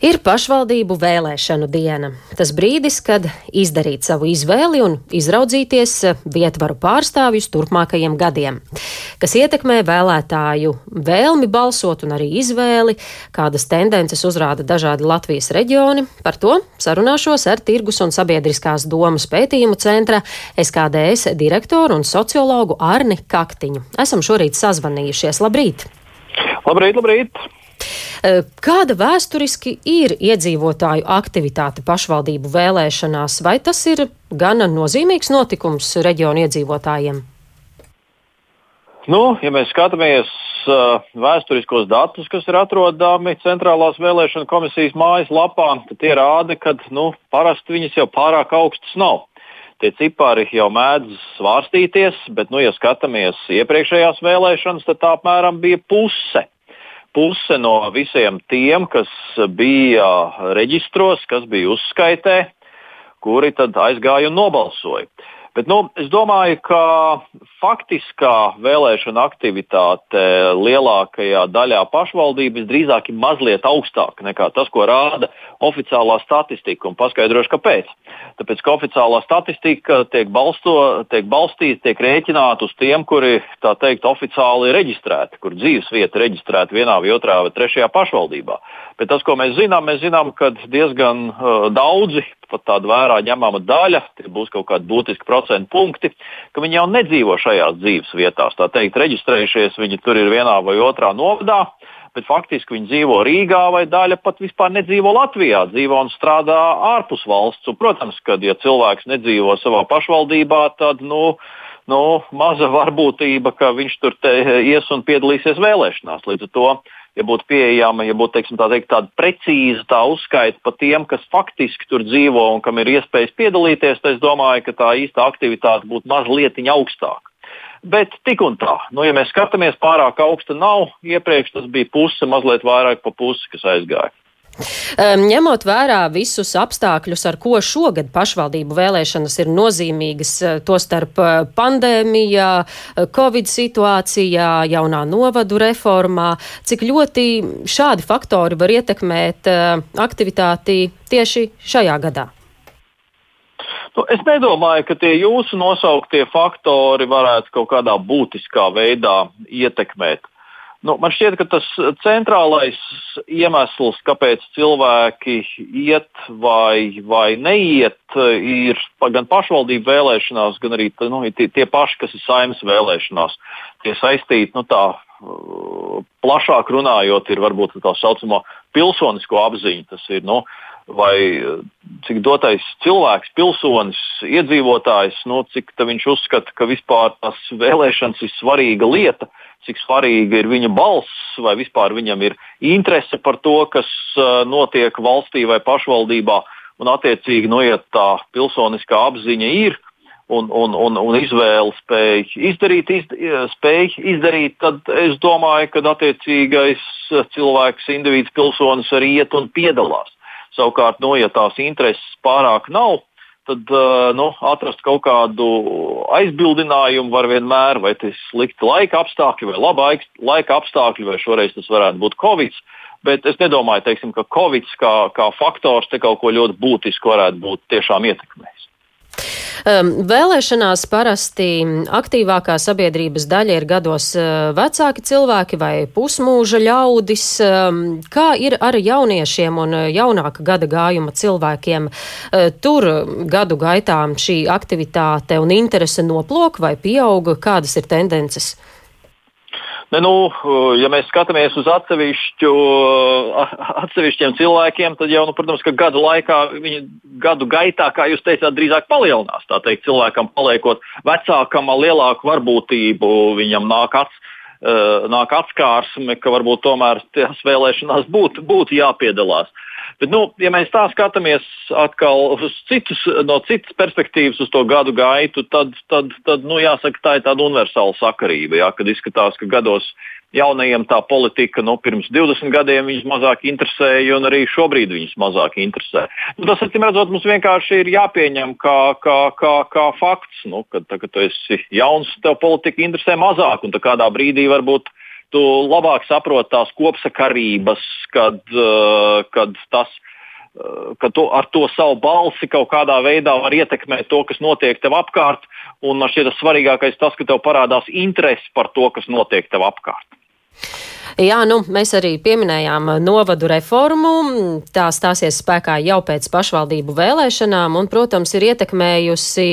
Ir pašvaldību vēlēšanu diena. Tas brīdis, kad izdarīt savu izvēli un izraudzīties vietvaru pārstāvjus turpmākajiem gadiem, kas ietekmē vēlētāju vēlmi balsot un arī izvēli, kādas tendences uzrāda dažādi Latvijas reģioni. Par to sarunāšos ar Tirgus un sabiedriskās domas pētījumu centra SKDS direktoru un sociologu Arni Kaktiņu. Esam šorīt sazvanījušies. Labrīt! Labrīt, labrīt! Eh, kāda vēsturiski ir iedzīvotāju aktivitāte pašvaldību vēlēšanās, vai tas ir gana nozīmīgs notikums reģionu iedzīvotājiem? Nu, ja mēs skatāmies uh, vēsturiskos datus, kas ir atrodami Centrālās vēlēšana komisijas mājaslapā, tad tie rāda, ka nu, parasti viņas jau pārāk augstas nav. Tie cipari jau mēdz svārstīties, bet, nu, ja skatāmies iepriekšējās vēlēšanas, tad tā apmēram bija puse puse no visiem tiem, kas bija reģistros, kas bija uzskaitē, kuri tad aizgāja un nobalsoja. Bet, nu, es domāju, ka faktiskā vēlēšana aktivitāte lielākajā daļā pašvaldības drīzāk ir mazliet augstāka nekā tas, ko rāda oficiālā statistika. Un paskaidrošu, kāpēc. Tāpēc, ka oficiālā statistika tiek, balsto, tiek balstīta, tiek rēķināta uz tiem, kuri tā teikt oficiāli ir reģistrēti, kur dzīves vieta ir reģistrēta vienā vai otrā vai trešajā pašvaldībā. Bet tas, ko mēs zinām, mēs zinām, ka diezgan uh, daudzi pat tāda vērā ņemama daļa, tie būs kaut kādi būtiski procentu punkti, ka viņi jau nedzīvo šajās dzīves vietās. Tā teikt, reģistrējušies viņi tur ir vienā vai otrā novadā, bet faktiski viņi dzīvo Rīgā vai daļa pat vispār nedzīvo Latvijā, dzīvo un strādā ārpus valsts. Un, protams, ka ja cilvēks nedzīvo savā pašvaldībā, tad nu, nu, maza varbūtība, ka viņš tur ies un piedalīsies vēlēšanās. Līdz ar to ja būtu pieejama, ja būtu teiksim, tā teikt, tāda precīza tā uzskaita par tiem, kas faktiski tur dzīvo un kam ir iespējas piedalīties, tad es domāju, ka tā īsta aktivitāte būtu mazliet augstāka. Bet tik un tā, nu, ja mēs skatāmies, pārāk augsta nav. Iepriekš tas bija puse, mazliet vairāk pa pusi, kas aizgāja. Ņemot vērā visus apstākļus, ar ko šogad pašvaldību vēlēšanas ir nozīmīgas, eh, tostarp eh, pandēmijā, eh, covid situācijā, jaunā novadu reformā, cik ļoti šādi faktori var ietekmēt aktivitāti tieši šajā gadā? Nu, es nedomāju, ka tie jūsu nosauktie faktori varētu kaut kādā būtiskā veidā ietekmēt. Nu, man šķiet, ka tas centrālais iemesls, kāpēc cilvēki iet vai, vai neiet, ir gan pašvaldību vēlēšanās, gan arī nu, tie, tie paši, kas ir saimnes vēlēšanās. Tie saistīti nu, tā plašāk runājot, ir varbūt tā saucamo pilsonisko apziņu. Tas ir, nu, vai cik dotais cilvēks, pilsonis, iedzīvotājs, nu, cik viņš uzskata, ka vispār tas vēlēšanas ir svarīga lieta cik svarīga ir viņa balss, vai vispār viņam ir interese par to, kas notiek valstī vai pašvaldībā. Un, attiecīgi, nu, ja tā pilsoniskā apziņa ir un, un, un, un izvēle spēj izdarīt, izd, spēj izdarīt, tad es domāju, ka attiecīgais cilvēks, indivīds, pilsonis arī iet un piedalās. Savukārt, nu, ja tās intereses pārāk nav, tad uh, nu, atrast kaut kādu aizbildinājumu var vienmēr, vai tas ir slikti laika apstākļi, vai labi laika apstākļi, vai šoreiz tas varētu būt Covid. Bet es nedomāju, teiksim, ka Covid kā, kā faktors te kaut ko ļoti būtisku varētu būt tiešām ietekmējis. Um, vēlēšanās parasti aktīvākā sabiedrības daļa ir gados uh, vecāki cilvēki vai pusmūža ļaudis. Um, kā ir ar jauniešiem un uh, jaunāka gada gājuma cilvēkiem? Uh, tur gadu gaitā šī aktivitāte un interese noplok vai pieauga? Kādas ir tendences? Ne, nu, ja mēs skatāmies uz atsevišķiem cilvēkiem, tad jau, nu, protams, ka gadu laikā, viņa gadu gaitā, kā jūs teicāt, drīzāk palielinās. Tā teikt, cilvēkam paliekot vecākam, lielāku varbūtību, viņam nāk acis nāk atskārsme, ka varbūt tomēr tās vēlēšanās būtu, būtu jāpiedalās. Bet, nu, ja mēs tā skatāmies atkal citus, no citas perspektīvas uz to gadu gaitu, tad, tad, tad nu, jāsaka, tā ir tāda universāla sakarība. Jā, kad izskatās, ka gados jaunajiem tā politika nu, pirms 20 gadiem viņus mazāk interesēja, un arī šobrīd viņus mazāk interesē. Nu, tas, acīm redzot, mums vienkārši ir jāpieņem kā, kā, kā, kā fakts, nu, ka, tā, kad tu esi jauns, tev politika interesē mazāk, un kādā brīdī varbūt tu labāk saproti tās kopsakarības, kad, kad tas ka tu ar to savu balsi kaut kādā veidā var ietekmēt to, kas notiek tev apkārt. Un man šķiet, tas svarīgākais tas, ka tev parādās interese par to, kas notiek tev apkārt. Jā, nu, mēs arī pieminējām novadu reformu. Tā stāsies spēkā jau pēc pašvaldību vēlēšanām un, protams, ir ietekmējusi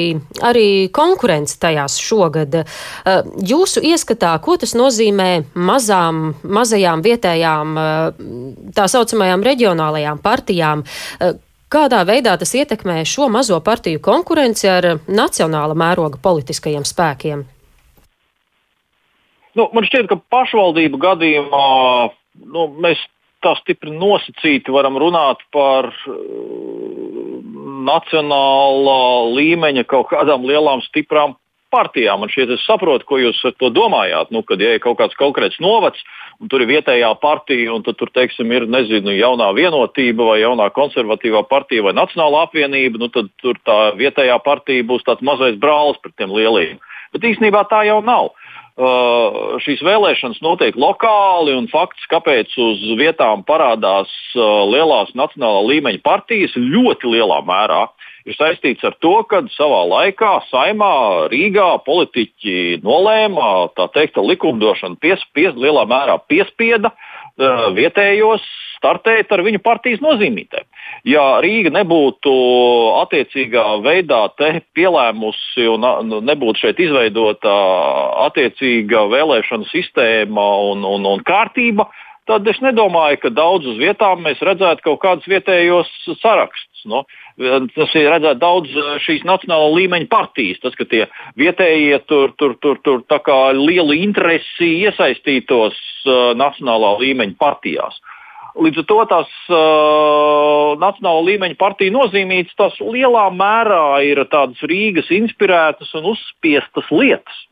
arī konkurence tajās šogad. Eh, jūsu ieskatā, ko tas nozīmē mazām, mazajām vietējām, eh, tā saucamajām reģionālajām partijām? Eh, kādā veidā tas ietekmē šo mazo partiju konkurenci ar nacionāla mēroga politiskajiem spēkiem? Nu, man šķiet, ka pašvaldību gadījumā nu, mēs tā stipri nosacīti varam runāt par uh, nacionālā līmeņa kaut kādām lielām, stiprām partijām. Man šķiet, es saprotu, ko jūs ar to domājāt. Nu, kad ja ir kaut kāds konkrēts novads, un tur ir vietējā partija, un tur, teiksim, ir nezinu, jaunā vienotība, vai jaunā konservatīvā partija, vai nacionālā apvienība, nu, tad tur tā vietējā partija būs tāds mazais brālis pret tiem lielajiem. Bet īstenībā tā jau nav. Uh, šīs vēlēšanas notiek lokāli, un fakts, kāpēc uz vietām parādās uh, lielās nacionālā līmeņa partijas, ļoti lielā mērā ir saistīts ar to, ka savā laikā saimā Rīgā politiķi nolēma, tā teikt, likumdošana pies, pies, lielā mērā piespieda vietējos startēt ar viņu partijas nozīmītēm. Ja Rīga nebūtu attiecīgā veidā pielēmusi un nu, nebūtu šeit izveidota attiecīga vēlēšana sistēma un, un, un kārtība, tad es nedomāju, ka daudz uz vietām mēs redzētu kaut kādus vietējos sarakstus. No? Tas ir redzēt daudz šīs nacionāla līmeņa partijas. Tas, ka tie vietējie tur, tur, tur, tur lielu interesi iesaistītos uh, nacionālā līmeņa partijās. Līdz ar to tās uh, nacionāla līmeņa partija nozīmītas, tas lielā mērā ir tādas Rīgas inspirētas un uzspiestas lietas.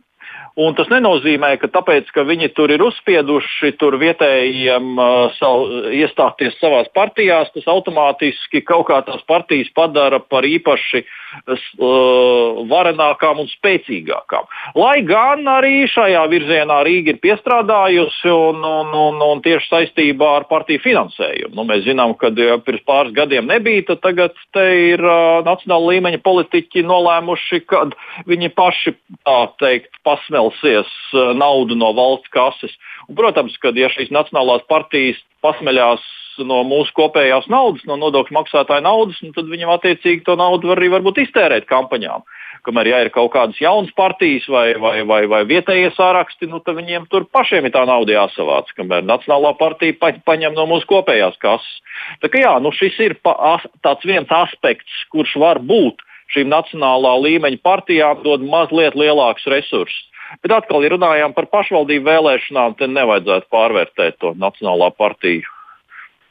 Un tas nenozīmē, ka tāpēc, ka viņi tur ir uzspieduši tur vietējiem uh, savu, iestāties savās partijās, tas automātiski kaut kā tās partijas padara par īpaši uh, varenākām un spēcīgākām. Lai gan arī šajā virzienā Rīga ir piestrādājusi un, un, un, un tieši saistībā ar partiju finansējumu. Nu, mēs zinām, ka ja pirms pāris gadiem nebija, tad tagad ir uh, nacionāla līmeņa politiķi nolēmuši, ka viņi paši tā teikt pasmēl nevelsies eh, naudu no valsts kases. Un, protams, ka ja šīs nacionālās partijas pasmeļās no mūsu kopējās naudas, no nodokļu maksātāja naudas, nu, tad viņam attiecīgi to naudu var arī varbūt iztērēt kampaņām. Kamēr ja ir kaut kādas jaunas partijas vai, vai, vai, vai vietējie sāraksti, nu, tad viņiem tur pašiem ir tā nauda jāsavāc, kamēr Nacionālā partija pa, paņem no mūsu kopējās kases. Tā kā jā, nu, šis ir pa, as, tāds viens aspekts, kurš var būt šīm nacionālā līmeņa partijām dod mazliet lielākus resursus. Bet atkal, ja runājām par pašvaldību vēlēšanām, tad nevajadzētu pārvērtēt to nacionālā partiju,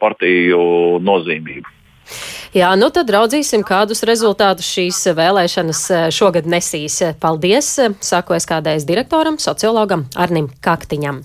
partiju nozīmību. Jā, nu tad raudzīsim, kādus rezultātus šīs vēlēšanas eh, šogad nesīs. Paldies, saku es kādreiz direktoram, sociologam Arnim Kaktiņam.